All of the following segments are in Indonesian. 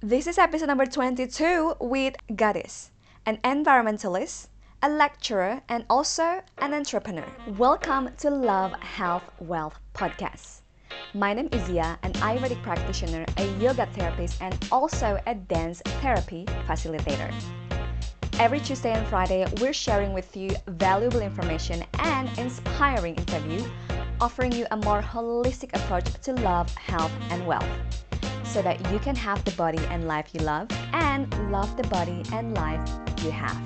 This is episode number 22 with Gadis, an environmentalist, a lecturer, and also an entrepreneur. Welcome to Love, Health, Wealth podcast. My name is Zia, an Ayurvedic practitioner, a yoga therapist, and also a dance therapy facilitator. Every Tuesday and Friday, we're sharing with you valuable information and inspiring interview, offering you a more holistic approach to love, health, and wealth so that you can have the body and life you love and love the body and life you have.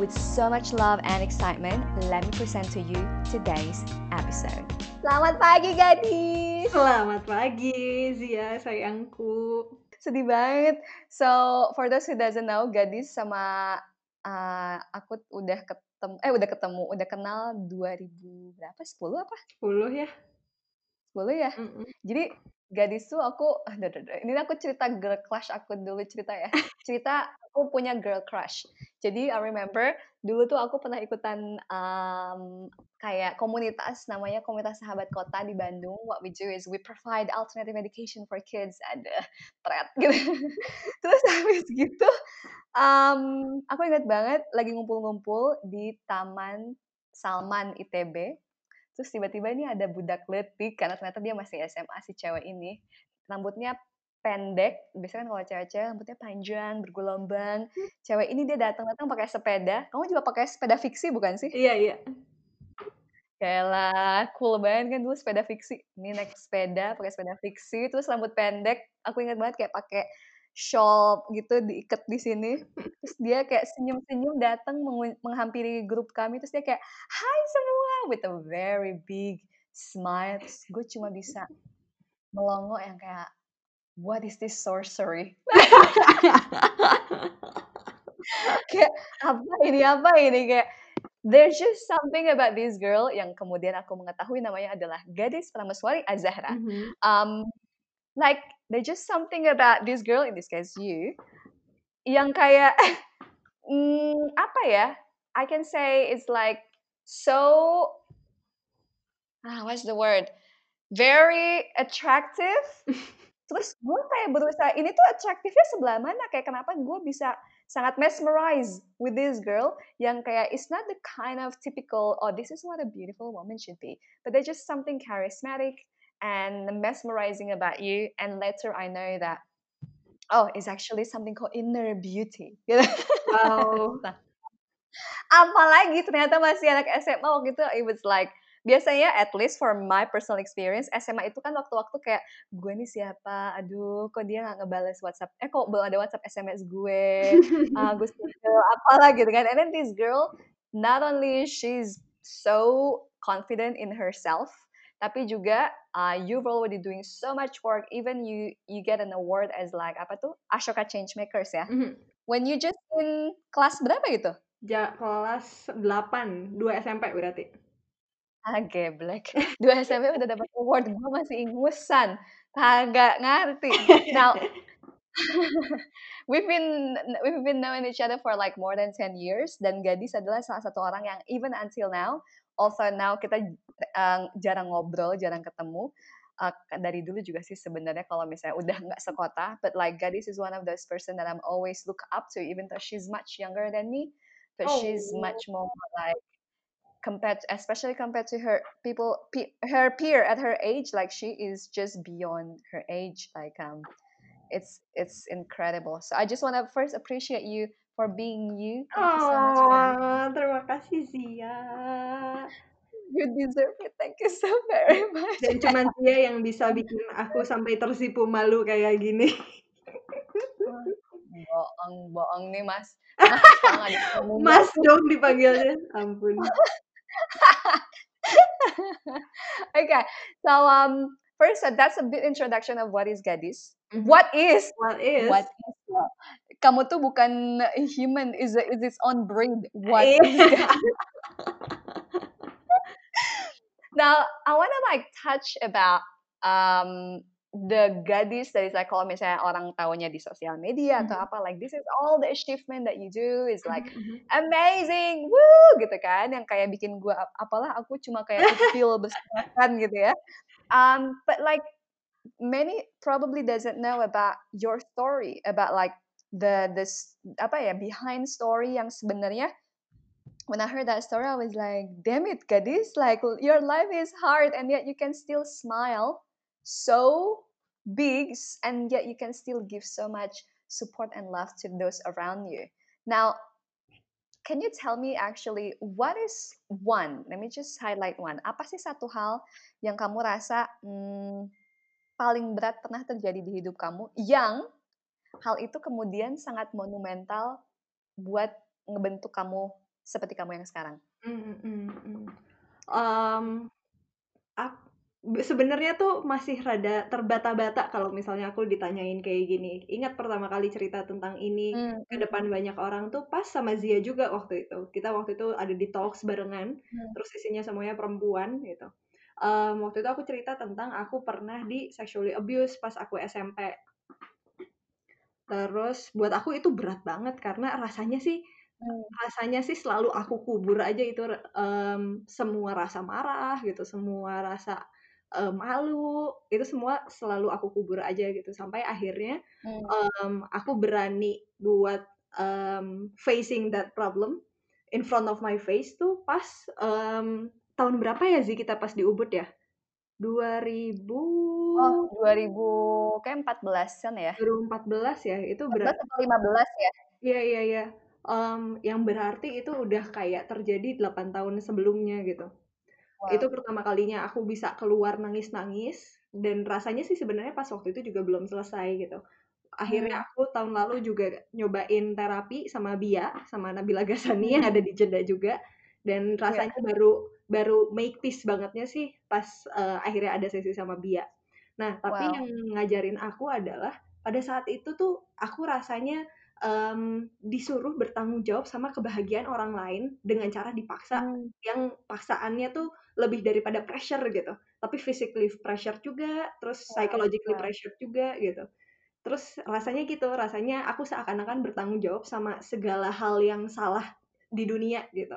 With so much love and excitement, let me present to you today's episode. Selamat pagi gadis. Selamat pagi Zia sayangku. Sedih banget. So, for those who doesn't know, gadis sama uh, aku udah ketemu eh udah ketemu, udah kenal 2000 berapa? 10 apa? 10 ya. 10 ya. Mm -mm. Jadi gadis tuh aku aduh, aduh, aduh. ini aku cerita girl crush aku dulu cerita ya. Cerita aku punya girl crush. Jadi I remember dulu tuh aku pernah ikutan um, kayak komunitas namanya komunitas sahabat kota di Bandung. What we do is we provide alternative education for kids. Ada thread gitu. Terus habis gitu um, aku ingat banget lagi ngumpul-ngumpul di Taman Salman ITB Terus tiba-tiba ini ada budak letik karena ternyata dia masih SMA si cewek ini. Rambutnya pendek, biasanya kan kalau cewek-cewek rambutnya panjang, bergelombang. Hmm. Cewek ini dia datang-datang pakai sepeda. Kamu juga pakai sepeda fiksi bukan sih? Iya, iya. Kayak cool banget kan dulu sepeda fiksi. Ini naik sepeda, pakai sepeda fiksi, terus rambut pendek. Aku ingat banget kayak pakai shawl gitu diikat di sini. Terus dia kayak senyum-senyum datang menghampiri grup kami. Terus dia kayak, "Hai semua!" with a very big smile. Terus gue cuma bisa melongo yang kayak, "What is this sorcery?" kayak apa ini apa ini kayak there's just something about this girl yang kemudian aku mengetahui namanya adalah gadis Prameswari Azahra. Mm -hmm. um, like there's just something about this girl in this case you yang kayak mm, apa ya I can say it's like so ah what's the word? Very attractive. Terus gue kayak berusaha ini tuh atraktifnya sebelah mana? Kayak kenapa gue bisa sangat mesmerized with this girl yang kayak it's not the kind of typical oh this is what a beautiful woman should be but there's just something charismatic and mesmerizing about you. And later I know that, oh, it's actually something called inner beauty. Wow. nah, apalagi ternyata masih anak SMA waktu itu, it was like, biasanya at least for my personal experience SMA itu kan waktu-waktu kayak gue nih siapa aduh kok dia nggak ngebales WhatsApp eh kok belum ada WhatsApp SMS gue uh, gue apalah gitu kan and then this girl not only she's so confident in herself tapi juga uh, you've already doing so much work even you you get an award as like apa tuh Ashoka Changemakers ya. Mm -hmm. when you just in kelas berapa gitu? Ja, kelas 8 dua SMP berarti. Ah black dua SMP udah dapat award gue masih ingusan. Kagak ngerti. Now we've been we've been knowing each other for like more than 10 years dan Gadis adalah salah satu orang yang even until now also now kita uh, jarang ngobrol, jarang ketemu. Uh, dari dulu juga sih sebenarnya kalau misalnya udah nggak sekota, but like Gadis is one of those person that I'm always look up to, even though she's much younger than me, but oh. she's much more like compared, to, especially compared to her people, pe her peer at her age, like she is just beyond her age, like um, it's it's incredible. So I just want to first appreciate you for being you. Thank you so much, terima kasih Zia. You deserve it. Thank you so very much. Dan cuma dia yang bisa bikin aku sampai tersipu malu kayak gini. bohong, bohong nih mas. Mas, mas dong dipanggilnya. Ampun. okay, so um, first uh, that's a bit introduction of what is gadis. Mm-hmm. What is? What is? What is? Kamu tuh bukan human, is is its own breed. What is? Now, I wanna like touch about um, the gadis dari saya kalau misalnya orang tahunya di sosial media mm-hmm. atau apa like this is all the achievement that you do is like mm-hmm. amazing woo gitu kan yang kayak bikin gue apalah aku cuma kayak feel besarkan gitu ya um but like many probably doesn't know about your story about like the this apa ya behind story yang sebenarnya when I heard that story I was like damn it gadis like your life is hard and yet you can still smile so big and yet you can still give so much support and love to those around you. Now can you tell me actually what is one? Let me just highlight one. Apa sih satu hal yang kamu rasa hmm, paling berat pernah terjadi di hidup kamu yang hal itu kemudian sangat monumental buat ngebentuk kamu seperti kamu yang sekarang? Mm, mm, mm. Um, sebenarnya tuh masih rada terbata-bata kalau misalnya aku ditanyain kayak gini. Ingat pertama kali cerita tentang ini hmm. ke depan banyak orang tuh pas sama Zia juga waktu itu. Kita waktu itu ada di talks barengan, hmm. terus isinya semuanya perempuan gitu. Um, waktu itu aku cerita tentang aku pernah di sexually abuse pas aku SMP. Terus buat aku itu berat banget karena rasanya sih hmm. rasanya sih selalu aku kubur aja itu um, semua rasa marah gitu, semua rasa uh, malu itu semua selalu aku kubur aja gitu sampai akhirnya hmm. um, aku berani buat um, facing that problem in front of my face tuh pas um, tahun berapa ya sih kita pas di Ubud ya 2000 Oh, 2000 kayak 14-an ya. 2014 ya, itu berarti atau 15 ya. Iya, iya, iya. Um, yang berarti itu udah kayak terjadi 8 tahun sebelumnya gitu. Wow. Itu pertama kalinya aku bisa keluar nangis-nangis dan rasanya sih sebenarnya pas waktu itu juga belum selesai gitu. Akhirnya hmm. aku tahun lalu juga nyobain terapi sama Bia, sama Nabila Gasani yang hmm. ada di Jeda juga dan iya. rasanya yeah. baru baru make peace bangetnya sih pas uh, akhirnya ada sesi sama Bia. Nah, tapi wow. yang ngajarin aku adalah pada saat itu tuh aku rasanya um, disuruh bertanggung jawab sama kebahagiaan orang lain dengan cara dipaksa hmm. yang paksaannya tuh lebih daripada pressure gitu tapi physically pressure juga terus psychologically pressure juga gitu terus rasanya gitu rasanya aku seakan-akan bertanggung jawab sama segala hal yang salah di dunia gitu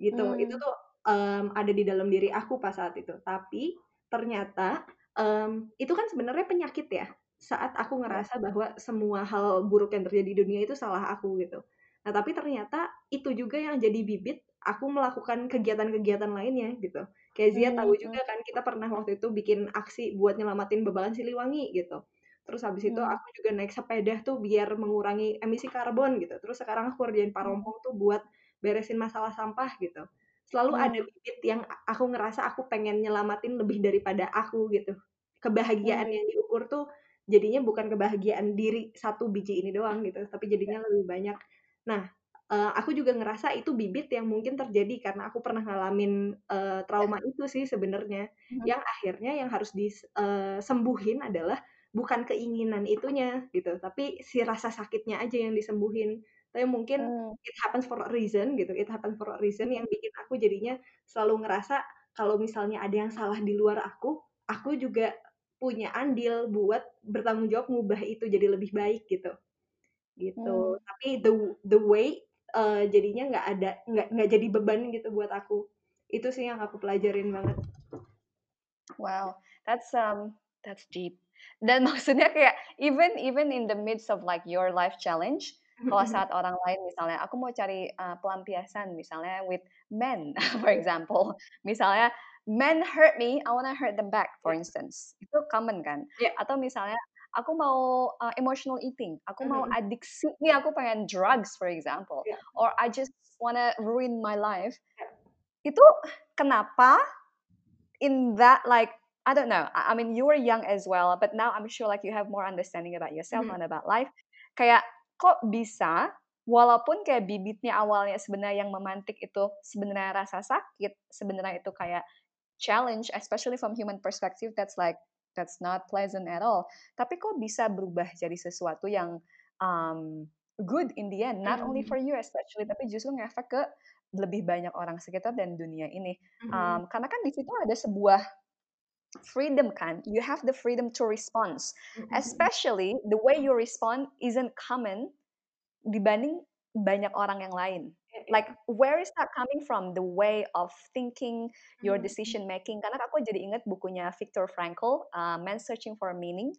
gitu hmm. itu tuh um, ada di dalam diri aku pas saat itu tapi ternyata um, itu kan sebenarnya penyakit ya saat aku iya. ngerasa bahwa semua hal buruk yang terjadi di dunia itu salah aku gitu nah tapi ternyata itu juga yang jadi bibit aku melakukan kegiatan-kegiatan lainnya gitu. Kayak Zia hmm. tahu juga kan kita pernah waktu itu bikin aksi buat nyelamatin bebalan Siliwangi gitu. Terus habis itu hmm. aku juga naik sepeda tuh biar mengurangi emisi karbon gitu. Terus sekarang aku kerjain parompong tuh buat beresin masalah sampah gitu. Selalu hmm. ada bibit yang aku ngerasa aku pengen nyelamatin lebih daripada aku gitu. Kebahagiaan hmm. yang diukur tuh jadinya bukan kebahagiaan diri satu biji ini doang gitu, tapi jadinya lebih banyak. Nah, uh, aku juga ngerasa itu bibit yang mungkin terjadi karena aku pernah ngalamin uh, trauma itu sih sebenarnya hmm. yang akhirnya yang harus disembuhin uh, adalah bukan keinginan itunya gitu tapi si rasa sakitnya aja yang disembuhin tapi mungkin hmm. it happens for a reason gitu. It happens for a reason yang bikin aku jadinya selalu ngerasa kalau misalnya ada yang salah di luar aku aku juga punya andil buat bertanggung jawab ngubah itu jadi lebih baik gitu. Gitu. Hmm. tapi the the way uh, jadinya nggak ada nggak nggak jadi beban gitu buat aku. Itu sih yang aku pelajarin banget. Wow that's um that's deep. Dan maksudnya kayak even even in the midst of like your life challenge kalau saat orang lain misalnya aku mau cari uh, pelampiasan misalnya with men for example misalnya men hurt me I wanna hurt them back for instance itu common kan yeah. atau misalnya aku mau uh, emotional eating, aku mm-hmm. mau adiksi nih, aku pengen drugs for example, yeah. or I just wanna ruin my life. Yeah. Itu kenapa in that like I don't know. I, mean you were young as well, but now I'm sure like you have more understanding about yourself mm-hmm. and about life. Kayak kok bisa walaupun kayak bibitnya awalnya sebenarnya yang memantik itu sebenarnya rasa sakit, sebenarnya itu kayak challenge, especially from human perspective, that's like that's not pleasant at all. Tapi kok bisa berubah jadi sesuatu yang um, good in the end, not only for you especially, tapi justru ngefek ke lebih banyak orang sekitar dan dunia ini. Mm. Um, karena kan di situ ada sebuah freedom kan, you have the freedom to respond, mm -hmm. especially the way you respond isn't common dibanding banyak orang yang lain. like where is that coming from the way of thinking your Hmm. decision making karena aku jadi ingat bukunya Viktor Frankl uh, Man Searching for Meaning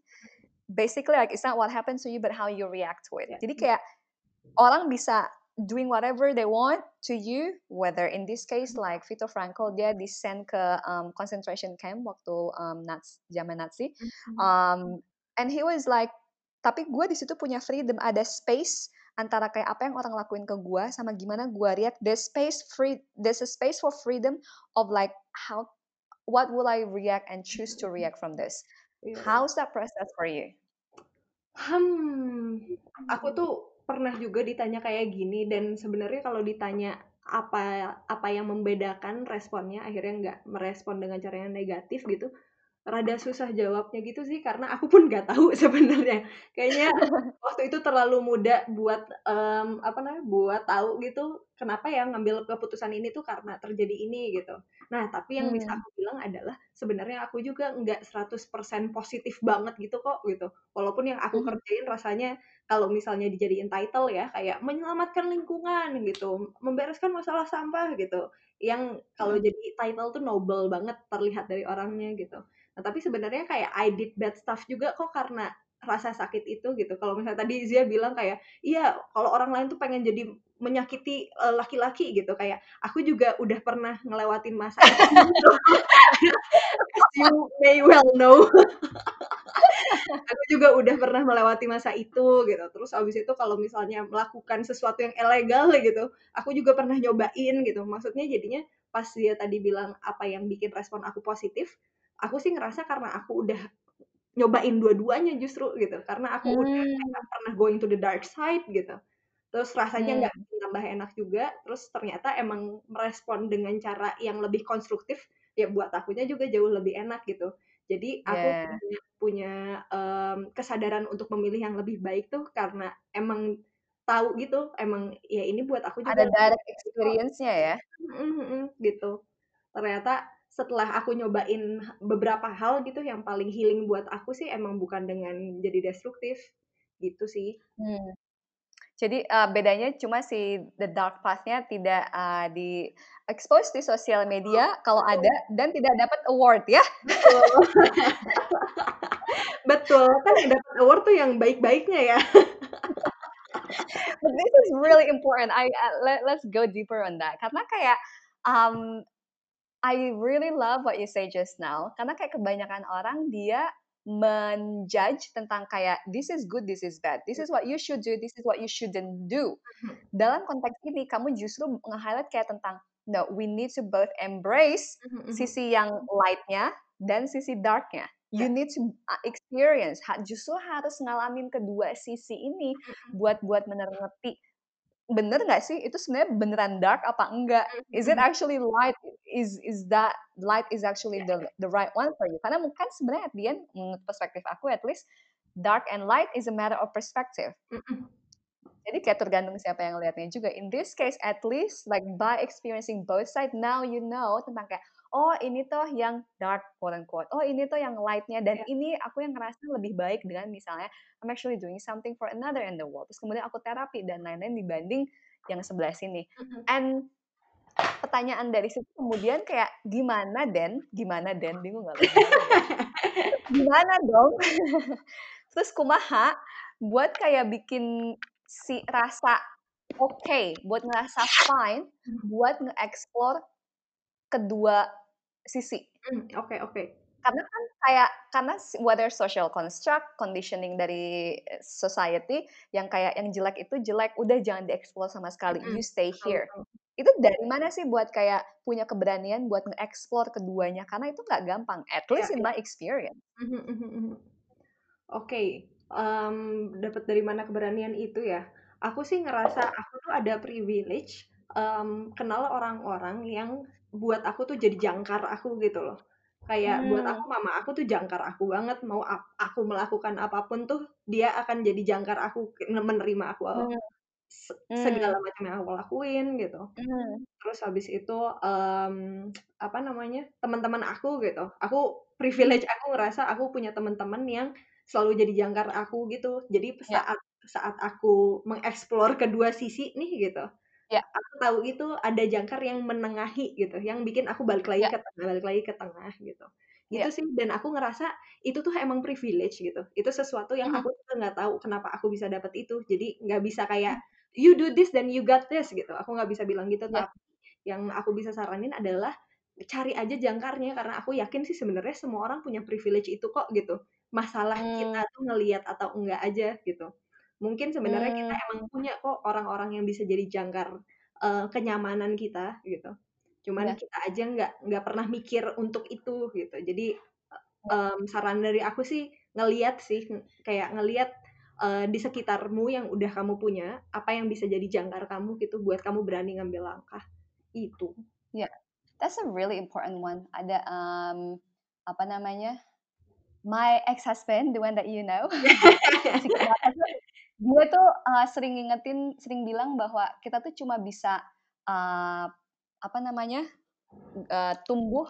basically like it's not what happens to you but how you react to it Yeah. jadi kayak orang bisa doing whatever they want to you whether in this case like Viktor Frankl dia disend ke um, concentration camp waktu um, Nazi zaman Nazi. Mhm. um, and he was like tapi gue di situ punya freedom ada space antara kayak apa yang orang lakuin ke gue sama gimana gue react. There's space free there's a space for freedom of like how what will I react and choose to react from this? Iya. how's that process for you? Hmm, aku tuh pernah juga ditanya kayak gini dan sebenarnya kalau ditanya apa apa yang membedakan responnya akhirnya nggak merespon dengan cara yang negatif gitu rada susah jawabnya gitu sih karena aku pun nggak tahu sebenarnya. Kayaknya waktu itu terlalu muda buat em, apa namanya buat tahu gitu kenapa ya ngambil keputusan ini tuh karena terjadi ini gitu nah tapi yang bisa Hmm. aku bilang adalah sebenarnya aku juga nggak 100% positif banget gitu kok gitu walaupun yang aku Mhm. kerjain rasanya kalau misalnya dijadiin title ya kayak menyelamatkan lingkungan gitu membereskan masalah sampah gitu yang kalau Mhm. jadi title tuh noble banget terlihat dari orangnya gitu Nah, tapi sebenarnya kayak I did bad stuff juga kok karena rasa sakit itu gitu. Kalau misalnya tadi Zia bilang kayak, iya kalau orang lain tuh pengen jadi menyakiti eh, laki-laki gitu. Kayak aku juga udah pernah ngelewatin masa itu. you may well know. aku juga udah pernah melewati masa itu gitu. Terus abis itu kalau misalnya melakukan sesuatu yang ilegal gitu, aku juga pernah nyobain gitu. Maksudnya jadinya pas dia tadi bilang apa yang bikin respon aku positif, aku sih ngerasa karena aku udah nyobain dua-duanya justru gitu. Karena aku udah Hmm. pernah going to the dark side gitu. Terus rasanya Hmm. nggak bikin tambah enak juga. Terus ternyata emang merespon dengan cara yang lebih konstruktif, ya buat akunya juga jauh lebih enak gitu. Jadi aku Yeah. punya punya em, kesadaran untuk memilih yang lebih baik tuh karena emang tahu gitu, emang ya ini buat aku juga Ada direct kok. experience-nya ya. Mhm, gitu. Ternyata setelah aku nyobain beberapa hal gitu yang paling healing buat aku sih emang bukan dengan jadi destruktif gitu sih. Hmm. Jadi uh, bedanya cuma si the dark path-nya tidak uh, di expose di sosial media kalau Betul. ada dan tidak dapat award ya. Betul. Betul, kan yang dapat award tuh yang baik-baiknya ya. But this is really important. I uh, let, let's go deeper on that. Karena kayak um, I really love what you say just now. Karena kayak kebanyakan orang dia menjudge tentang kayak this is good, this is bad, this is what you should do, this is what you shouldn't do. Mhm. Dalam konteks ini kamu justru nge-highlight kayak tentang no, we need to both embrace Mhm, mhm. sisi yang light-nya dan sisi dark-nya. You need to uh, experience, justru harus ngalamin kedua sisi ini buat buat bener ngerti bener nggak sih itu sebenarnya beneran dark apa enggak? mhm, Is it actually light? Is is that light is actually Ya, the the right one for you? Karena mungkin sebenarnya at the end menurut perspektif aku at least dark and light is a matter of perspective. Mhm. Jadi kayak tergantung siapa yang lihatnya juga. In this case, at least like by experiencing both side, now you know tentang kayak oh ini tuh yang dark quote unquote, oh ini tuh yang lightnya dan Ya. ini aku yang ngerasa lebih baik dengan misalnya I'm actually doing something for another in the world. Terus kemudian aku terapi dan lain-lain dibanding yang sebelah sini. Mhm. And pertanyaan dari situ kemudian kayak gimana Den? Gimana Den? Bingung gak? Gimana dong? Terus kumaha buat kayak bikin si rasa oke, buat ngerasa fine, buat nge-explore kedua sisi. Hmm, oke oke. Karena kan kayak karena whether social construct, conditioning dari eh, society yang kayak yang jelek itu jelek, udah jangan dieksplor sama sekali. Mhm, You stay betul here. betul. Itu dari mana sih buat kayak punya keberanian buat nge-explore keduanya? Karena itu nggak gampang, at Ya, least in ya. my experience. Mhm, mhm, mhm. Oke, em, dapat dari mana keberanian itu ya? Aku sih ngerasa aku tuh ada privilege em, kenal orang-orang yang buat aku tuh jadi jangkar aku gitu loh. Kayak buat Hmm. aku mama aku tuh jangkar aku banget. Mau ap- aku melakukan apa pun tuh dia akan jadi jangkar aku menerima aku Hmm. se- Hmm. segala macam yang aku lakuin gitu. Hmm. Terus habis itu em, apa namanya teman-teman aku gitu. Aku privilege aku ngerasa aku punya teman-teman yang selalu jadi jangkar aku gitu. Jadi Ya. saat saat aku mengeksplor kedua sisi nih gitu. Yeah. Aku tahu itu ada jangkar yang menengahi gitu, yang bikin aku balik lagi yeah. ke tengah, balik lagi ke tengah gitu. Gitu yeah. sih dan aku ngerasa itu tuh emang privilege gitu. Itu sesuatu yang mm -hmm. aku tuh nggak tahu kenapa aku bisa dapet itu. Jadi nggak bisa kayak you do this then you got this gitu. Aku nggak bisa bilang gitu tapi yang aku bisa saranin adalah cari aja jangkarnya karena aku yakin sih sebenarnya semua orang punya privilege itu kok gitu. Masalah hmm. kita tuh ngelihat atau enggak aja gitu. Mungkin sebenarnya hmm. kita emang punya kok orang-orang yang bisa jadi jangkar uh, kenyamanan kita gitu. Cuman ya. kita aja nggak nggak pernah mikir untuk itu gitu. Jadi um, saran dari aku sih ngeliat sih kayak ngeliat uh, di sekitarmu yang udah kamu punya apa yang bisa jadi jangkar kamu gitu buat kamu berani ngambil langkah itu. Ya, yeah. that's a really important one. Ada um, apa namanya? My ex-husband, the one that you know, dia tuh uh, sering ngingetin, sering bilang bahwa kita tuh cuma bisa uh, apa namanya uh, tumbuh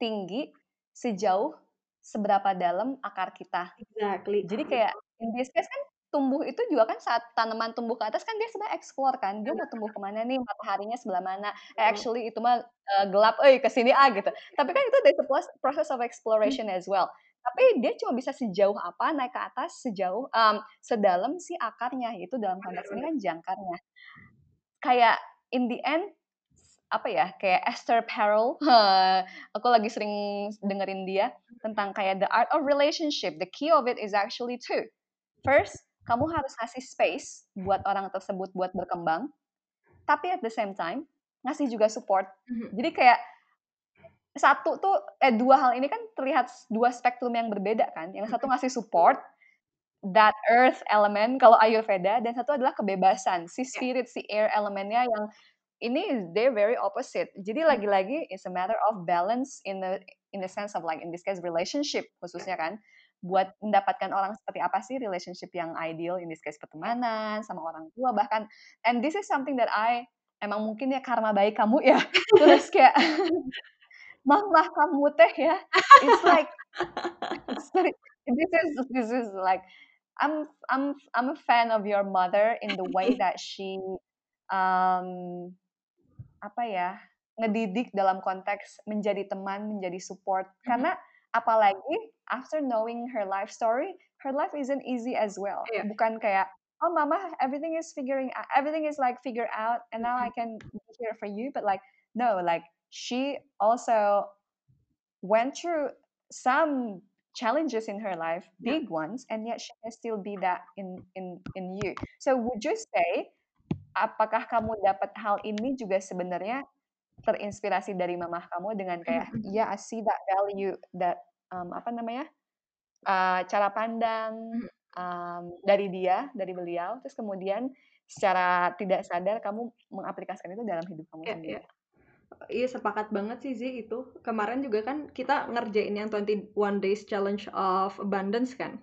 tinggi sejauh seberapa dalam akar kita. Exactly. Jadi kayak in this case kan tumbuh itu juga kan saat tanaman tumbuh ke atas kan dia sebenarnya explore kan. Dia mau tumbuh ke mana nih mataharinya sebelah mana. Eh, actually itu mah uh, gelap eh ke sini ah gitu. Tapi kan itu there's a process of exploration as well tapi dia cuma bisa sejauh apa naik ke atas sejauh um, sedalam si akarnya itu dalam konteks ini kan jangkarnya kayak in the end apa ya kayak Esther Perel aku lagi sering dengerin dia tentang kayak the art of relationship the key of it is actually two first kamu harus ngasih space buat orang tersebut buat berkembang, tapi at the same time ngasih juga support. Mm-hmm. Jadi kayak satu tuh eh dua hal ini kan terlihat dua spektrum yang berbeda kan. Yang satu ngasih support that earth element kalau Ayurveda dan satu adalah kebebasan si spirit si air elemennya yang ini they very opposite. Jadi lagi-lagi it's a matter of balance in the in the sense of like in this case relationship khususnya kan. Buat mendapatkan orang seperti apa sih relationship yang ideal in this case pertemanan sama orang tua bahkan and this is something that I emang mungkin ya karma baik kamu ya. Terus kayak mama kamu teh ya. It's like this is this is like I'm I'm I'm a fan of your mother in the way that she um apa ya ngedidik dalam konteks menjadi teman menjadi support. Karena apalagi after knowing her life story, her life isn't easy as well. Yeah. Bukan kayak oh mama everything is figuring out, everything is like figured out and now I can be here for you. But like no like she also went through some challenges in her life big ones and yet she can still be that in in in you. So would you say apakah kamu dapat hal ini juga sebenarnya terinspirasi dari mamah kamu dengan kayak ya yeah, I see that value that um, apa namanya uh, cara pandang um, dari dia dari beliau. Terus kemudian secara tidak sadar kamu mengaplikasikan itu dalam hidup kamu yeah, sendiri. Yeah. Iya sepakat banget sih Zi itu. Kemarin juga kan kita ngerjain yang 21 Days Challenge of Abundance kan.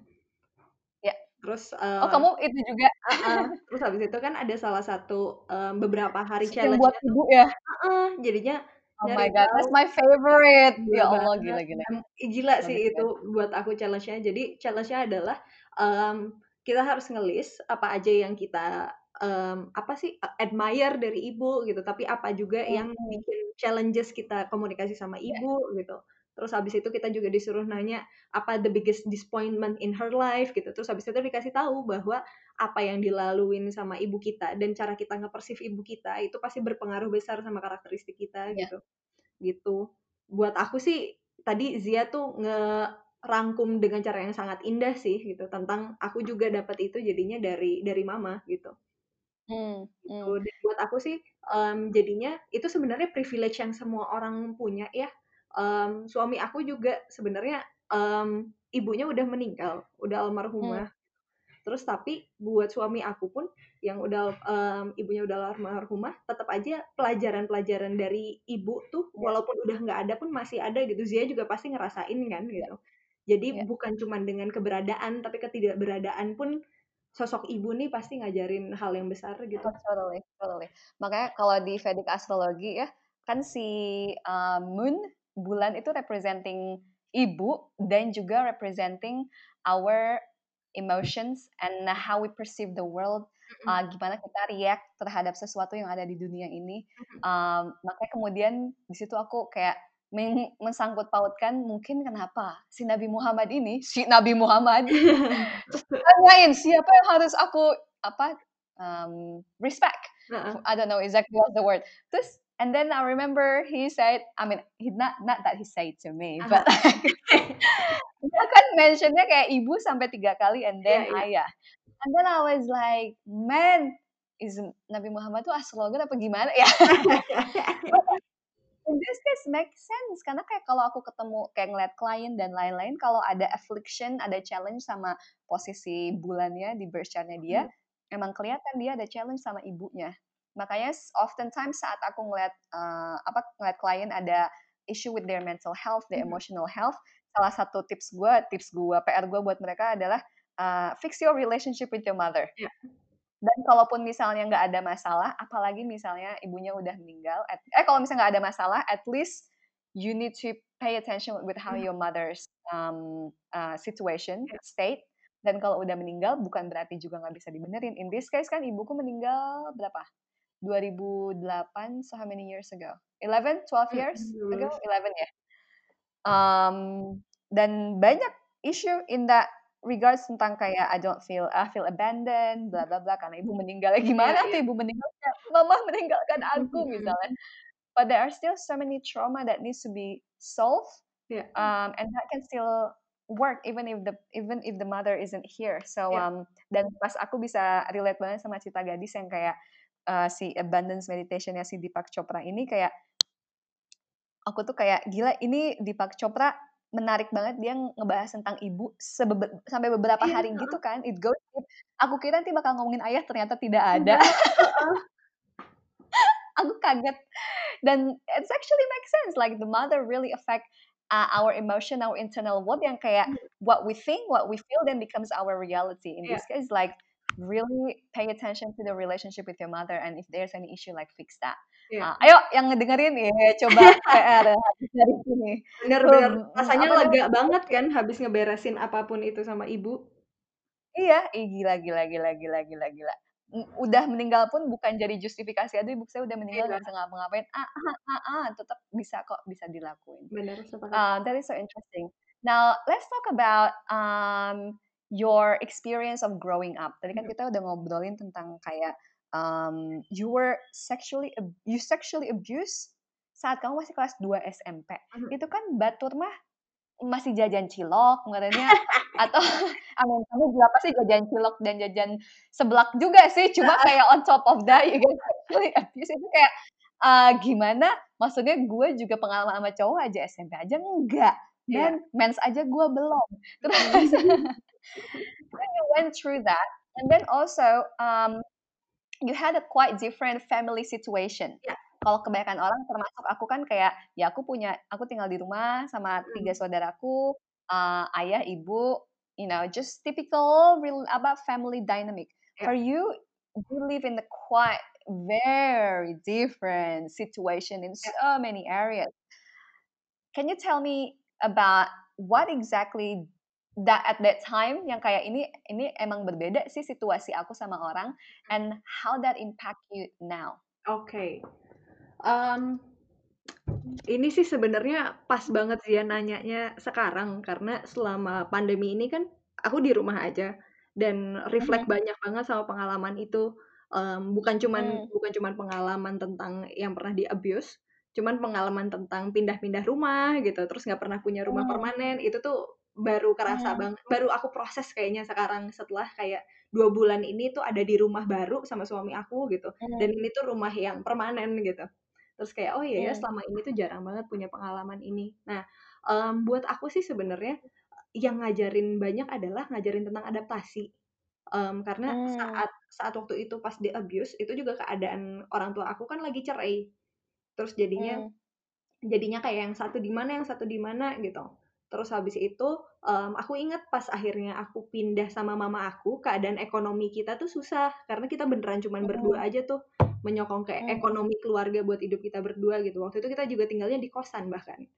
Ya. Terus uh, Oh, kamu itu juga. Uh, uh, terus habis itu kan ada salah satu um, beberapa hari challenge buat ibu ya. Uh, uh, jadinya Oh my god, that's my favorite. Gila ya Allah, gila gila. Gila sih itu buat aku challenge-nya. Jadi challenge-nya adalah um, kita harus ngelis apa aja yang kita um, apa sih admire dari ibu gitu, tapi apa juga yang hmm. bikin challenges kita komunikasi sama iya. ibu yeah. gitu. Terus habis itu kita juga disuruh nanya apa the biggest disappointment in her life gitu. Terus habis itu dikasih tahu bahwa apa yang dilaluin sama ibu kita dan cara kita ngepersif ibu kita itu pasti berpengaruh besar sama karakteristik kita yeah. gitu gitu buat aku sih tadi Zia tuh ngerangkum dengan cara yang sangat indah sih gitu tentang aku juga dapat itu jadinya dari dari mama gitu hmm, gitu. hmm. dan buat aku sih um, jadinya itu sebenarnya privilege yang semua orang punya ya. Um, suami aku juga sebenarnya um, ibunya udah meninggal udah almarhumah. Hmm terus tapi buat suami aku pun yang udah um, ibunya udah almarhumah tetap aja pelajaran-pelajaran dari ibu tuh yeah. walaupun udah nggak ada pun masih ada gitu. Zia juga pasti ngerasain kan gitu. Jadi yeah. bukan cuma dengan keberadaan tapi ketidakberadaan pun sosok ibu nih pasti ngajarin hal yang besar gitu. Oh, totally, totally. Makanya kalau di Vedic astrologi ya, kan si uh, moon bulan itu representing ibu dan juga representing our emotions and how we perceive the world, uh, gimana kita react terhadap sesuatu yang ada di dunia ini. Um, makanya kemudian di situ aku kayak mensangkut pautkan mungkin kenapa si Nabi Muhammad ini si Nabi Muhammad tanyain siapa yang harus aku apa um, respect uh-uh. I don't know exactly what's the word terus and then I remember he said I mean he not not that he said to me uh-huh. but dia kan mentionnya kayak ibu sampai tiga kali and then yeah, yeah. ayah and then I was like man is Nabi Muhammad tuh astrologer apa gimana ya in this case make sense karena kayak kalau aku ketemu kayak ngeliat klien dan lain-lain kalau ada affliction ada challenge sama posisi bulannya di birth chartnya dia hmm. emang kelihatan dia ada challenge sama ibunya makanya oftentimes saat aku ngeliat uh, apa ngeliat klien ada issue with their mental health their hmm. emotional health salah satu tips gue tips gue PR gue buat mereka adalah uh, fix your relationship with your mother yeah dan kalaupun misalnya nggak ada masalah, apalagi misalnya ibunya udah meninggal, at, eh kalau misalnya nggak ada masalah, at least you need to pay attention with how hmm. your mother's um, uh, situation state. Dan kalau udah meninggal, bukan berarti juga nggak bisa dibenerin. In this case kan ibuku meninggal berapa? 2008, so how many years ago? 11, 12 years ago? 11 ya. Um, dan banyak issue in that regards tentang kayak I don't feel I feel abandoned, bla bla bla karena ibu meninggal. Gimana yeah, tuh yeah. ibu meninggal? Mama meninggalkan aku misalnya. But there are still so many trauma that needs to be solved. Yeah. Um, and that can still work even if the even if the mother isn't here. So yeah. um dan pas aku bisa relate banget sama cita gadis yang kayak uh, si abundance meditation ya si Deepak Chopra ini kayak aku tuh kayak gila ini Deepak Chopra menarik banget dia ngebahas tentang ibu sampai beberapa iya, hari gitu kan it goes aku kira nanti bakal ngomongin ayah ternyata tidak ada. Aku kaget. Dan it's actually make sense like the mother really affect uh, our emotion our internal world yang kayak hmm. what we think what we feel then becomes our reality. In yeah. this case like really pay attention to the relationship with your mother and if there's any issue like fix that Uh, ayo yang ngedengerin ya coba PR dari sini. Benar-benar rasanya apa lega banget kan habis ngeberesin apa pun itu sama ibu. Iya, ih gila gila gila gila gila gila. Udah meninggal pun bukan jadi justifikasi aduh ibu saya udah meninggal nggak iya. bisa ngapa-ngapain. Ah, ah, ah, ah, tetap bisa kok bisa dilakuin. Benar, uh, that is so interesting. Now, let's talk about um, your experience of growing up. Tadi kan kita udah ngobrolin tentang kayak um, you were sexually you sexually abused saat kamu masih kelas 2 SMP. Mm-hmm. Itu kan Batur mah masih jajan cilok ngerenya atau amin kamu berapa sih jajan cilok dan jajan seblak juga sih cuma kayak on top of that you guys sexually abuse itu kayak uh, gimana maksudnya gue juga pengalaman sama cowok aja SMP aja enggak iya. dan yeah. mens aja gue belum terus when you went through that and then also um, you had a quite different family situation. Yeah. Kalau kebanyakan orang termasuk aku kan kayak ya aku punya aku tinggal di rumah sama hmm. tiga saudaraku, uh, ayah, ibu, you know, just typical real about family dynamic. Yeah. For you, you live in the quite very different situation in yeah. so many areas. Can you tell me about what exactly that at that time yang kayak ini ini emang berbeda sih situasi aku sama orang and how that impact you now. Oke. Okay. Um, ini sih sebenarnya pas banget sih ya nanyanya sekarang karena selama pandemi ini kan aku di rumah aja dan reflect mm -hmm. banyak banget sama pengalaman itu um, bukan cuman mm. bukan cuman pengalaman tentang yang pernah di abuse cuman pengalaman tentang pindah-pindah rumah gitu terus nggak pernah punya rumah mm. permanen itu tuh baru kerasa hmm. banget baru aku proses kayaknya sekarang setelah kayak dua bulan ini tuh ada di rumah baru sama suami aku gitu hmm. dan ini tuh rumah yang permanen gitu terus kayak oh iya ya selama ini tuh jarang banget punya pengalaman ini nah um, buat aku sih sebenarnya yang ngajarin banyak adalah ngajarin tentang adaptasi um, karena hmm. saat saat waktu itu pas di abuse itu juga keadaan orang tua aku kan lagi cerai terus jadinya hmm. jadinya kayak yang satu di mana yang satu di mana gitu Terus habis itu um, aku inget pas akhirnya aku pindah sama mama aku, keadaan ekonomi kita tuh susah karena kita beneran cuman berdua aja tuh menyokong ke ekonomi keluarga buat hidup kita berdua gitu. Waktu itu kita juga tinggalnya di kosan bahkan.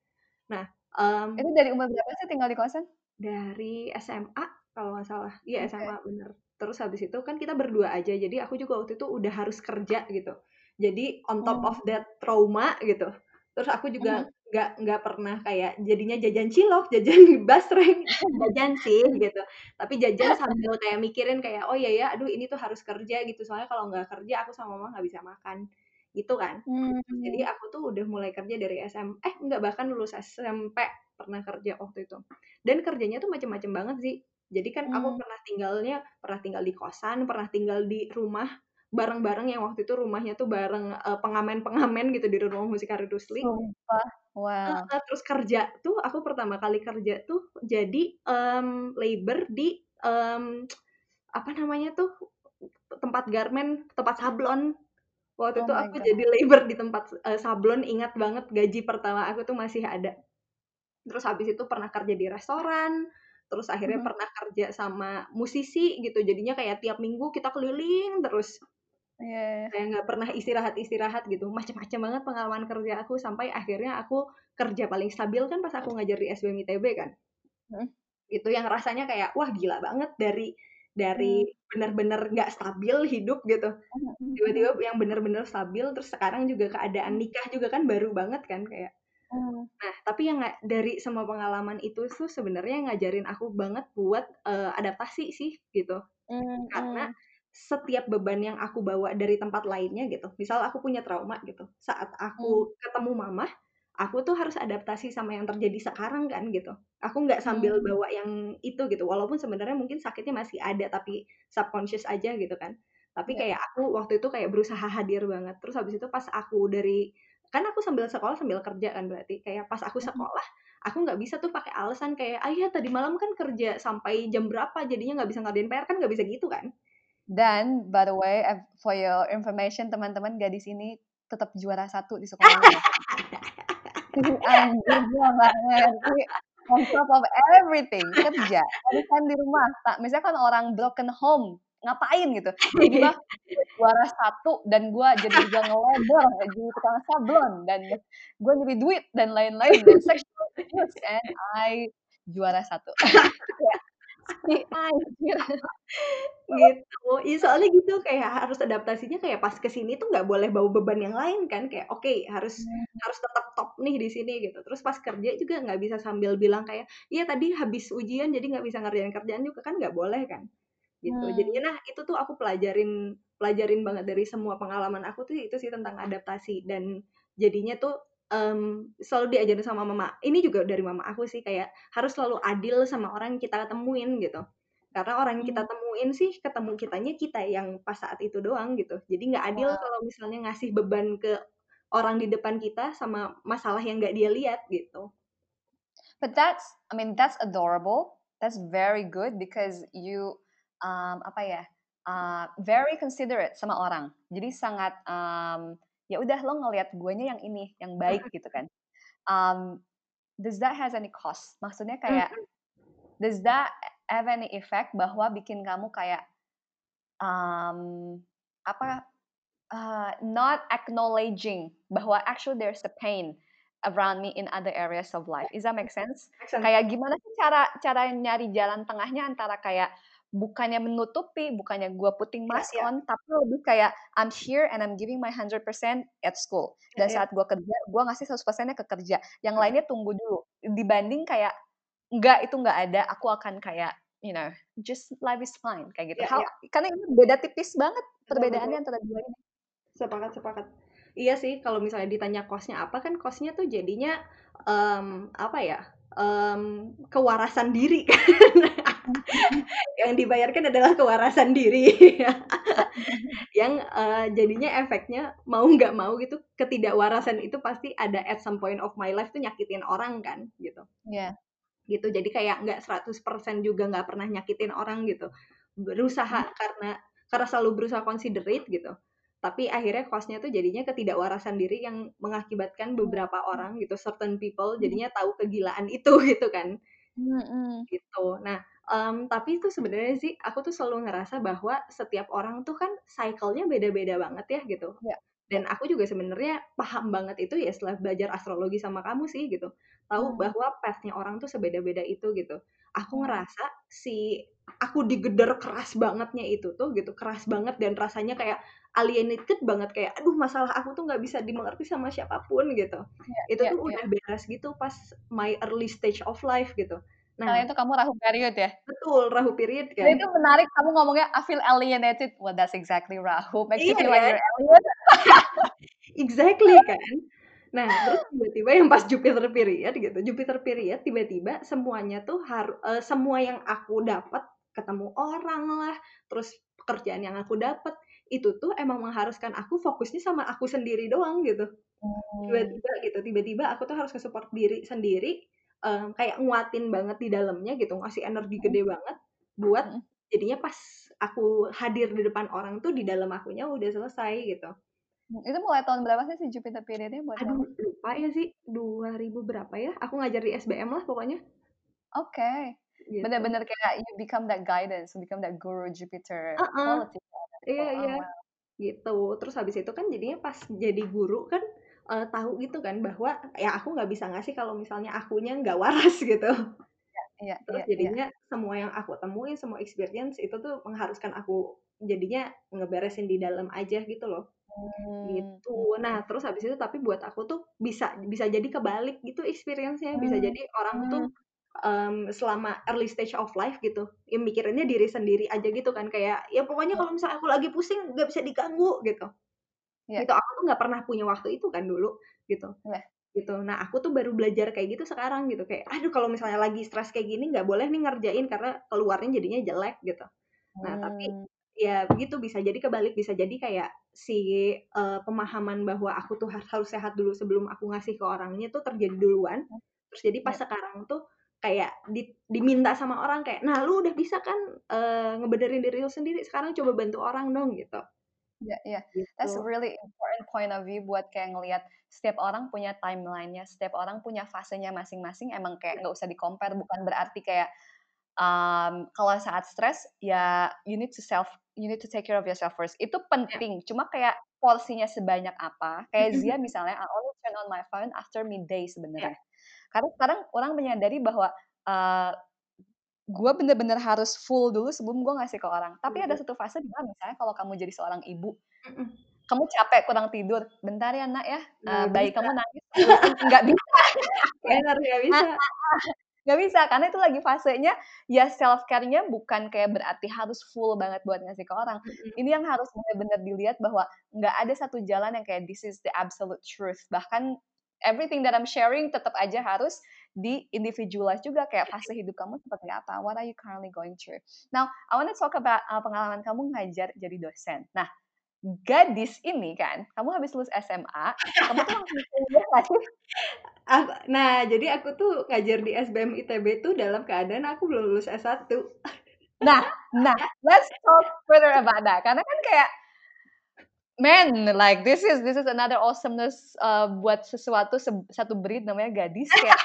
Nah, um, itu dari umur berapa sih tinggal di kosan? Dari SMA kalau nggak salah. Iya Oke. SMA bener. Terus habis itu kan kita berdua aja, jadi aku juga waktu itu udah harus kerja gitu. Jadi on top Mmm. of that trauma gitu, terus aku juga Mhm. Nggak nggak pernah kayak jadinya jajan cilok, jajan basreng, jajan sih gitu, tapi jajan sambil kayak mikirin kayak, "Oh iya ya, aduh ini tuh harus kerja," gitu, soalnya kalau nggak kerja aku sama mama nggak bisa makan, gitu kan. Terus jadi aku tuh udah mulai kerja dari SM eh enggak, bahkan lulus SMP pernah kerja waktu itu. Dan kerjanya tuh macem-macem banget sih. Jadi kan aku Mmm. pernah tinggalnya pernah tinggal di kosan, pernah tinggal di rumah bareng-bareng yang waktu itu rumahnya tuh bareng, eee, pengamen-pengamen gitu di Ruang Musik Harun Rusli. Sumpah, wow. Heeh, terus kerja tuh aku pertama kali kerja tuh jadi, mmm, labor di, mmm, apa namanya tuh, tempat garmen, tempat sablon. Waktu Oh itu my aku god. jadi labor di tempat, eee, sablon, ingat banget gaji pertama aku tuh masih ada. Terus habis itu pernah kerja di restoran, terus akhirnya Mhm. pernah kerja sama musisi gitu, jadinya kayak tiap minggu kita keliling terus. Iya iya. Kayak nggak pernah istirahat-istirahat gitu, macem-macem banget pengalaman kerja aku, sampai akhirnya aku kerja paling stabil kan pas aku ngajar di SBM ITB kan. Mhm. Itu yang rasanya kayak, wah gila banget dari dari Mmm. bener-bener nggak stabil hidup gitu, mhm mhm. tiba-tiba yang bener-bener stabil, terus sekarang juga keadaan nikah juga kan baru banget kan kayak Mmm. nah, tapi yang dari semua pengalaman itu tuh sebenarnya ngajarin aku banget buat, eee, adaptasi sih gitu. Mmm, Karena mmm. Setiap beban yang aku bawa dari tempat lainnya gitu, misal aku punya trauma gitu, saat aku ketemu mama, aku tuh harus adaptasi sama yang terjadi sekarang kan gitu. Aku nggak sambil Mmm. bawa yang itu gitu, walaupun sebenarnya mungkin sakitnya masih ada, tapi subconscious aja gitu kan. Tapi Iya. kayak aku waktu itu kayak berusaha hadir banget, terus habis itu pas aku dari kan aku sambil sekolah sambil kerja kan berarti, kayak pas aku Mhm. sekolah, aku nggak bisa tuh pakai alasan kayak, "Ah, iya tadi malam kan kerja sampai jam berapa, jadinya nggak bisa ngerjain PR," kan nggak bisa gitu kan. Dan by the way, for your information teman-teman, gadis ini tetap juara 1 di. Ih, anjir gua nggak ngerti, on top of everything, kerja, arisan di rumah, ta misalkan orang broken home, ngapain gitu, dia juara 1 dan gua jadi juga nge-labor, jadi tukang sablon, dan gua nyari duit dan lain-lain, dan sexual abuse and I juara 1. Anjir. Gitu, iya soalnya gitu, kayak harus adaptasinya kayak pas ke sini tuh nggak boleh bawa beban yang lain kan, kayak oke harus Mmm. harus tetap top nih di sini gitu, terus pas kerja juga nggak bisa sambil bilang kayak, "Iya tadi habis ujian jadi nggak bisa ngerjain kerjaan juga," kan nggak boleh kan, gitu. Jadinya Mmm. nah itu tuh aku pelajarin pelajarin banget dari semua pengalaman aku tuh itu sih tentang adaptasi dan jadinya tuh, mmm, selalu diajarin sama mama, ini juga dari mama aku sih, kayak harus selalu adil sama orang yang kita temuin gitu. Karena orang yang kita temuin sih, ketemu kitanya kita yang pas saat itu doang gitu. Jadi nggak adil Wow. kalau misalnya ngasih beban ke orang di depan kita sama masalah yang nggak dia lihat gitu. But that's I mean that's adorable, that's very good because you, mmm, apa ya, eee, very considerate sama orang. Jadi sangat, mmm, ya udah lo ngelihat guanya yang ini, yang baik gitu kan. Mmm, does that has any cost? Maksudnya kayak, does that have any effect bahwa bikin kamu kayak, mmm, apa, eee, not acknowledging bahwa actually there's a pain around me in other areas of life, is that make sense? Make sense. Kayak gimana sih cara cara nyari jalan tengahnya antara kayak bukannya menutupi, bukannya gua putting Iya mask iya. on, tapi lebih kayak I'm here and I'm giving my 100% at school, Iya dan iya. saat gua kerja, gua ngasih 100%-nya ke kerja, yang Mhm. lainnya tunggu dulu. Dibanding kayak, enggak, itu nggak ada, aku akan kayak, you know, just life is fine, kayak gitu. Iya iya. karena ini beda tipis banget perbedaannya antara 2 ini. Sepakat sepakat. Iya sih, kalau misalnya ditanya cost-nya apa, kan cost-nya tuh jadinya, mmm, apa ya, mmm, kewarasan diri kan. Yang dibayarkan adalah kewarasan diri. Ya. Yang, eee, jadinya efeknya mau nggak mau gitu, ketidakwarasan itu pasti ada at some point of my life tuh nyakitin orang kan, gitu. Iya. Gitu, jadi kayak nggak 100% juga nggak pernah nyakitin orang gitu. Berusaha Mhm. karena karena selalu berusaha considerate gitu, tapi akhirnya cost-nya tuh jadinya ketidakwarasan diri yang mengakibatkan beberapa Mhm. orang gitu, certain people Mhm. jadinya tahu kegilaan itu gitu kan. Mhm. Gitu. Nah, mmm, tapi itu sebenarnya sih aku tuh selalu ngerasa bahwa setiap orang tuh kan cycle-nya beda-beda banget ya gitu. Ya. dan aku juga sebenarnya paham banget itu ya setelah belajar astrologi sama kamu sih gitu tahu hmm. bahwa pathnya orang tuh sebeda-beda itu gitu aku hmm. ngerasa si aku digedar keras bangetnya itu tuh gitu keras banget dan rasanya kayak alienated banget kayak aduh masalah aku tuh nggak bisa dimengerti sama siapa pun gitu yeah, itu yeah, tuh yeah. udah beres gitu pas my early stage of life gitu Nah, Kalian itu kamu rahu period ya? Betul, rahu period kan. Jadi itu menarik kamu ngomongnya I feel alienated. Well, that's exactly rahu. Makes iya, you feel like you're alien. exactly kan. Nah, terus tiba-tiba yang pas Jupiter period gitu, Jupiter period tiba-tiba semuanya tuh harus uh, semua yang aku dapat ketemu orang lah, terus pekerjaan yang aku dapat itu tuh emang mengharuskan aku fokusnya sama aku sendiri doang gitu. Tiba-tiba gitu, tiba-tiba aku tuh harus nge-support diri sendiri um, kayak nguatin banget di dalamnya gitu ngasih energi gede banget buat jadinya pas aku hadir di depan orang tuh di dalam akunya udah selesai gitu itu mulai tahun berapa sih si Jupiter periodnya buat Aduh, kamu? lupa ya sih 2000 berapa ya aku ngajar di SBM lah pokoknya oke okay. gitu. bener-bener kayak you become that guidance you become that guru Jupiter uh -uh. quality iya oh, iya wow. gitu terus habis itu kan jadinya pas jadi guru kan uh, tahu gitu kan bahwa ya aku nggak bisa ngasih kalau misalnya akunya nggak waras gitu. Iya, Terus iya, jadinya iya. semua yang aku temuin, semua experience itu tuh mengharuskan aku jadinya ngeberesin di dalam aja gitu loh. Hmm. gitu. Nah, terus habis itu tapi buat aku tuh bisa bisa jadi kebalik gitu experience-nya. Bisa hmm. jadi orang tuh um, selama early stage of life gitu, ya mikirinnya diri sendiri aja gitu kan kayak ya pokoknya kalau misalnya aku lagi pusing nggak bisa diganggu gitu yeah. gitu aku tuh nggak pernah punya waktu itu kan dulu gitu yeah. gitu nah aku tuh baru belajar kayak gitu sekarang gitu kayak aduh kalau misalnya lagi stres kayak gini nggak boleh nih ngerjain karena keluarnya jadinya jelek gitu nah hmm. tapi ya begitu bisa jadi kebalik bisa jadi kayak si uh, pemahaman bahwa aku tuh harus sehat dulu sebelum aku ngasih ke orangnya tuh terjadi duluan hmm. terus jadi pas yeah. sekarang tuh kayak di, diminta sama orang kayak nah lu udah bisa kan uh, ngebenerin diri lu sendiri sekarang coba bantu orang dong gitu Iya iya. That's a gitu. really important point of view buat kayak ngelihat setiap orang punya timeline-nya, setiap orang punya fasenya masing-masing. Emang kayak nggak usah di-compare, bukan berarti kayak um, kalau saat stres ya you need to self you need to take care of yourself first. Itu iya. penting. Cuma kayak porsinya sebanyak apa? Kayak Zia misalnya, I only turn on my phone after midday sebenarnya. Karena sekarang orang menyadari bahwa uh, gue bener-bener harus full dulu sebelum gue ngasih ke orang. Tapi ada satu fase di mana misalnya kalau kamu jadi seorang ibu, kamu capek kurang tidur, bentar ya nak ya, uh, bayi kamu nangis, nggak bisa, benar nggak bisa, nggak bisa karena itu lagi fasenya ya self care-nya bukan kayak berarti harus full banget buat ngasih ke orang. Ini yang harus benar-benar dilihat bahwa nggak ada satu jalan yang kayak this is the absolute truth. Bahkan everything that I'm sharing tetap aja harus di individualize juga kayak fase hidup kamu seperti apa, what are you currently going through. Now, I want to talk about uh, pengalaman kamu ngajar jadi dosen. Nah, gadis ini kan, kamu habis lulus SMA, kamu tuh langsung kuliah sih? Nah, jadi aku tuh ngajar di SBM ITB tuh dalam keadaan aku belum lulus S1. Nah, nah, let's talk further about that. Karena kan kayak man like this is this is another awesomeness uh, buat sesuatu se satu breed namanya gadis kayak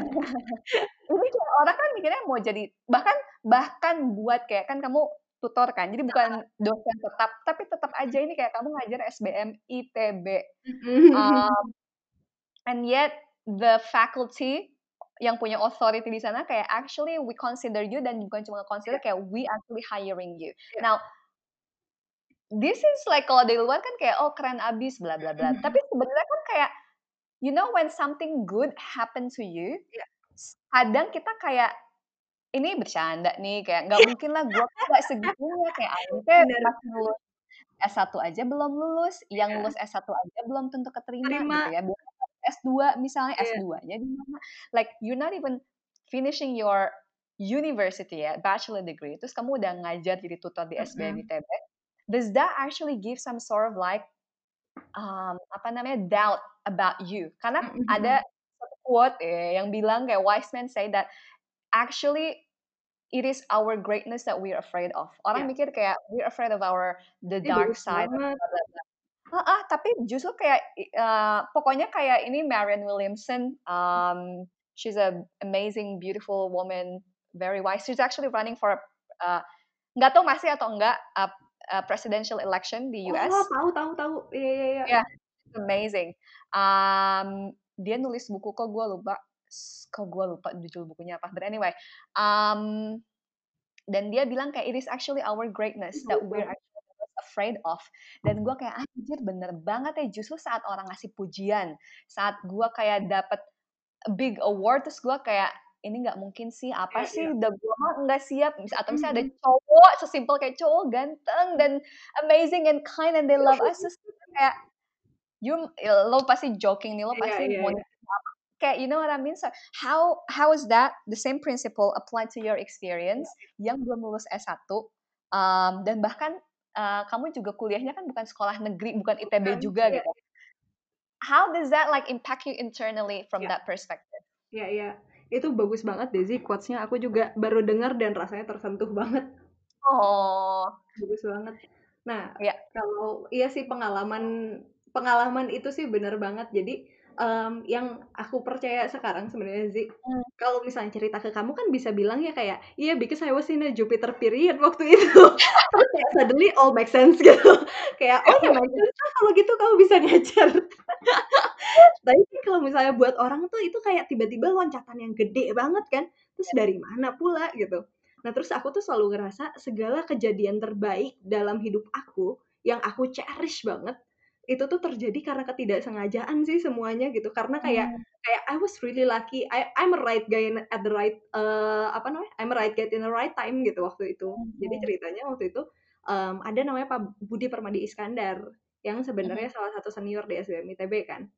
ini kayak orang kan mikirnya mau jadi bahkan bahkan buat kayak kan kamu tutor kan jadi bukan dosen tetap tapi tetap aja ini kayak kamu ngajar SBM ITB um, and yet the faculty yang punya authority di sana kayak actually we consider you dan bukan cuma consider kayak we actually hiring you. Now this is like kalau dari luar kan kayak oh keren abis bla bla bla. Tapi sebenarnya kan kayak you know when something good happen to you, yeah. kadang kita kayak ini bercanda nih kayak nggak mungkin lah gue nggak segitunya kayak aku kayak masih lulus S1 aja belum lulus, yang lulus S1 aja belum tentu keterima Terima. gitu ya. S2 misalnya yeah. S2-nya di mana? Like you're not even finishing your university ya, bachelor degree. Terus kamu udah ngajar jadi tutor di SBM ITB does that actually give some sort of like um, apa namanya doubt about you? Karena mm-hmm. ada quote eh, yang bilang kayak wise men say that actually it is our greatness that we're afraid of. Orang yeah. mikir kayak we're afraid of our the dark side. Ah, ah, tapi justru kayak uh, pokoknya kayak ini Marianne Williamson. Um, she's a amazing, beautiful woman, very wise. She's actually running for uh, nggak tahu masih atau enggak uh, uh, presidential election di US. Oh, tahu tahu tahu. Iya iya iya. Yeah, amazing. Um, dia nulis buku kok gue lupa kok gue lupa judul bukunya apa. But anyway, um, dan dia bilang kayak it is actually our greatness that we're actually afraid of. Dan gue kayak anjir bener banget ya justru saat orang ngasih pujian, saat gue kayak dapet big award terus gue kayak ini nggak mungkin sih apa yeah, sih yeah. udah gue mah nggak siap atau misalnya ada cowok sesimpel kayak cowok ganteng dan amazing and kind and they love us terus kayak you lo pasti joking nih lo pasti yeah, yeah, mau yeah. kayak you know what I mean so how how is that the same principle applied to your experience yeah. yang belum lulus S1 um, dan bahkan uh, kamu juga kuliahnya kan bukan sekolah negeri bukan ITB bukan, juga yeah. gitu how does that like impact you internally from yeah. that perspective yeah, yeah itu bagus banget Desi quotesnya. Aku juga baru dengar dan rasanya tersentuh banget. Oh. Bagus banget. Nah ya. kalau iya sih pengalaman pengalaman itu sih bener banget. Jadi um, yang aku percaya sekarang sebenarnya Zi hmm. kalau misalnya cerita ke kamu kan bisa bilang ya kayak iya yeah, because I was in a Jupiter period waktu itu. Terus kayak suddenly all make sense gitu. Kayak oh ya kalau gitu kamu bisa ngajar tapi kalau misalnya buat orang tuh itu kayak tiba-tiba loncatan yang gede banget kan. Terus dari mana pula gitu. Nah terus aku tuh selalu ngerasa segala kejadian terbaik dalam hidup aku yang aku cherish banget itu tuh terjadi karena ketidaksengajaan sih semuanya gitu. Karena kayak hmm. kayak I was really lucky. I I'm a right guy at the right uh, apa namanya? I'm a right guy in the right time gitu waktu itu. Hmm. jadi ceritanya waktu itu um, ada namanya Pak Budi Permadi Iskandar yang sebenarnya hmm. salah satu senior di SBM ITB kan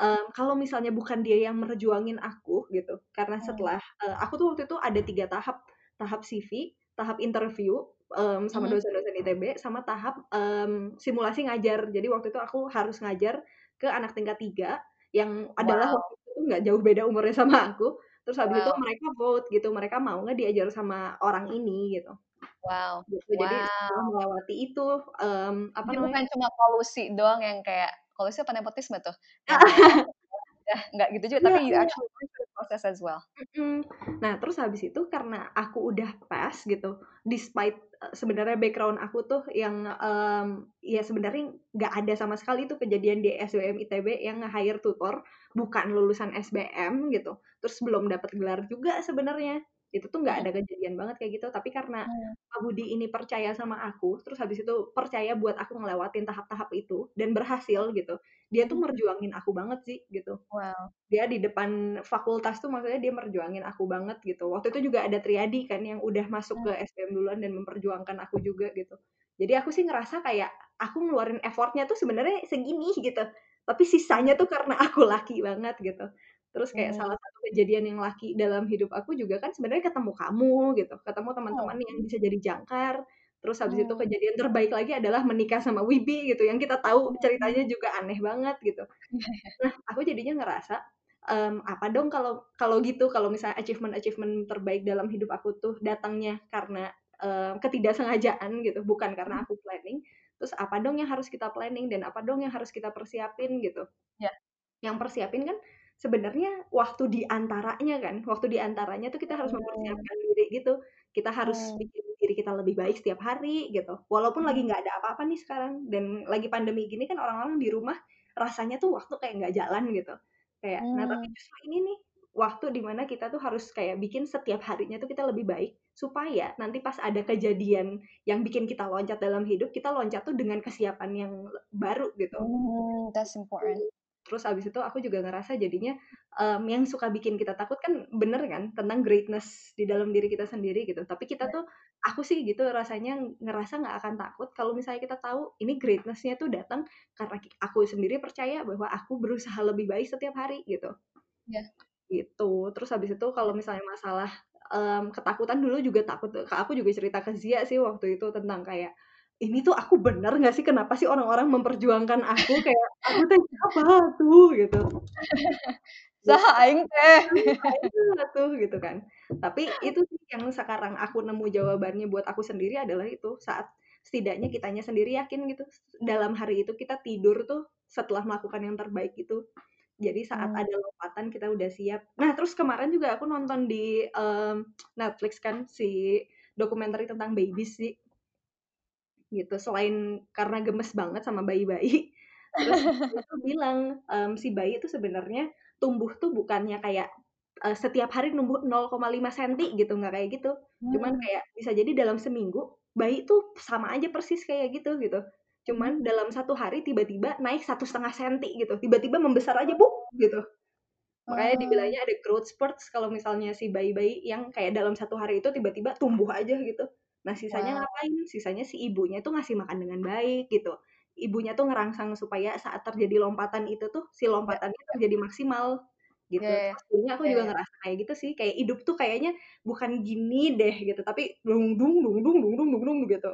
um, kalau misalnya bukan dia yang merjuangin aku gitu karena hmm. setelah uh, aku tuh waktu itu ada tiga tahap tahap CV tahap interview um, sama hmm. dosen-dosen ITB sama tahap um, simulasi ngajar jadi waktu itu aku harus ngajar ke anak tingkat tiga yang wow. adalah waktu itu nggak jauh beda umurnya sama aku terus habis wow. itu mereka vote gitu mereka mau nggak diajar sama orang ini gitu wow gitu. jadi setelah melewati itu um, apa Jadi namanya bukan cuma polusi doang yang kayak kalau sih apa nepotisme tuh. Ya nggak gitu juga tapi you actually went through the process as well. Nah terus habis itu karena aku udah pas gitu despite uh, sebenarnya background aku tuh yang um, ya sebenarnya nggak ada sama sekali tuh kejadian di SBM ITB yang nge-hire tutor bukan lulusan SBM gitu. Terus belum dapat gelar juga sebenarnya itu tuh nggak ada kejadian banget kayak gitu. Tapi karena hmm. Pak Budi ini percaya sama aku terus habis itu percaya buat aku ngelewatin tahap-tahap itu dan berhasil gitu dia tuh merjuangin aku banget sih gitu. Wow. dia di depan fakultas tuh maksudnya dia merjuangin aku banget gitu. Waktu itu juga ada Triadi kan yang udah masuk ke SPM duluan dan memperjuangkan aku juga gitu. Jadi aku sih ngerasa kayak aku ngeluarin effortnya tuh sebenarnya segini gitu. Tapi sisanya tuh karena aku laki banget gitu Terus kayak hmm. salah satu kejadian yang laki dalam hidup aku juga kan sebenarnya ketemu kamu gitu, ketemu teman-teman oh. yang bisa jadi jangkar. Terus habis hmm. itu kejadian terbaik lagi adalah menikah sama Wibi gitu, yang kita tahu hmm. ceritanya juga aneh banget gitu. Nah, aku jadinya ngerasa um, apa dong kalau kalau gitu kalau misalnya achievement achievement terbaik dalam hidup aku tuh datangnya karena um, ketidaksengajaan gitu, bukan karena aku planning. Terus apa dong yang harus kita planning dan apa dong yang harus kita persiapin gitu? Ya. Yang persiapin kan sebenarnya waktu di antaranya kan, waktu di antaranya tuh kita harus oh. mempersiapkan diri gitu. Kita harus hmm. bikin diri kita lebih baik setiap hari gitu. Walaupun lagi hmm. nggak ada apa-apa nih sekarang dan lagi pandemi gini kan orang-orang di rumah rasanya tuh waktu kayak nggak jalan gitu. Kayak hmm. nah tapi justru ini nih waktu di mana kita tuh harus kayak bikin setiap harinya tuh kita lebih baik supaya nanti pas ada kejadian yang bikin kita loncat dalam hidup kita loncat tuh dengan kesiapan yang baru gitu. Hmm, that's important terus abis itu aku juga ngerasa jadinya um, yang suka bikin kita takut kan bener kan tentang greatness di dalam diri kita sendiri gitu. Tapi kita tuh aku sih gitu rasanya ngerasa nggak akan takut kalau misalnya kita tahu ini greatnessnya tuh datang karena aku sendiri percaya bahwa aku berusaha lebih baik setiap hari gitu. Ya gitu. Terus habis itu kalau misalnya masalah um, ketakutan dulu juga takut aku juga cerita ke Zia sih waktu itu tentang kayak ini tuh aku bener gak sih? Kenapa sih orang-orang memperjuangkan aku? Kayak aku teh apa tuh? Gitu. Saha aing teh. Tuh gitu kan. Tapi itu sih yang sekarang aku nemu jawabannya buat aku sendiri adalah itu. Saat setidaknya kitanya sendiri yakin gitu dalam hari itu kita tidur tuh setelah melakukan yang terbaik itu jadi saat hmm. ada lompatan kita udah siap. Nah terus kemarin juga aku nonton di um, Netflix kan si dokumenter tentang babies sih gitu. Selain karena gemes banget sama bayi-bayi, terus itu bilang, um, si bayi itu sebenarnya tumbuh tuh bukannya kayak, uh, setiap hari numbuh 0,5 senti gitu, nggak kayak gitu. Cuman Hmm. kayak bisa jadi dalam seminggu, bayi tuh sama aja persis kayak gitu, gitu. Cuman Hmm. dalam satu hari tiba-tiba naik satu setengah senti gitu, tiba-tiba membesar aja buk gitu. Makanya Oh. dibilangnya ada growth spurts kalau misalnya si bayi-bayi yang kayak dalam satu hari itu tiba-tiba tumbuh aja gitu. Nah, sisanya Wow. ngapain? Sisanya si ibunya tuh ngasih makan dengan baik gitu. Ibunya tuh ngerangsang supaya saat terjadi lompatan itu tuh, si Ya lompatannya ya. terjadi maksimal, gitu. Ya ya Terus jadinya aku ya juga ya. ngerasa kayak gitu sih, kayak hidup tuh kayaknya bukan gini deh gitu, tapi gitu.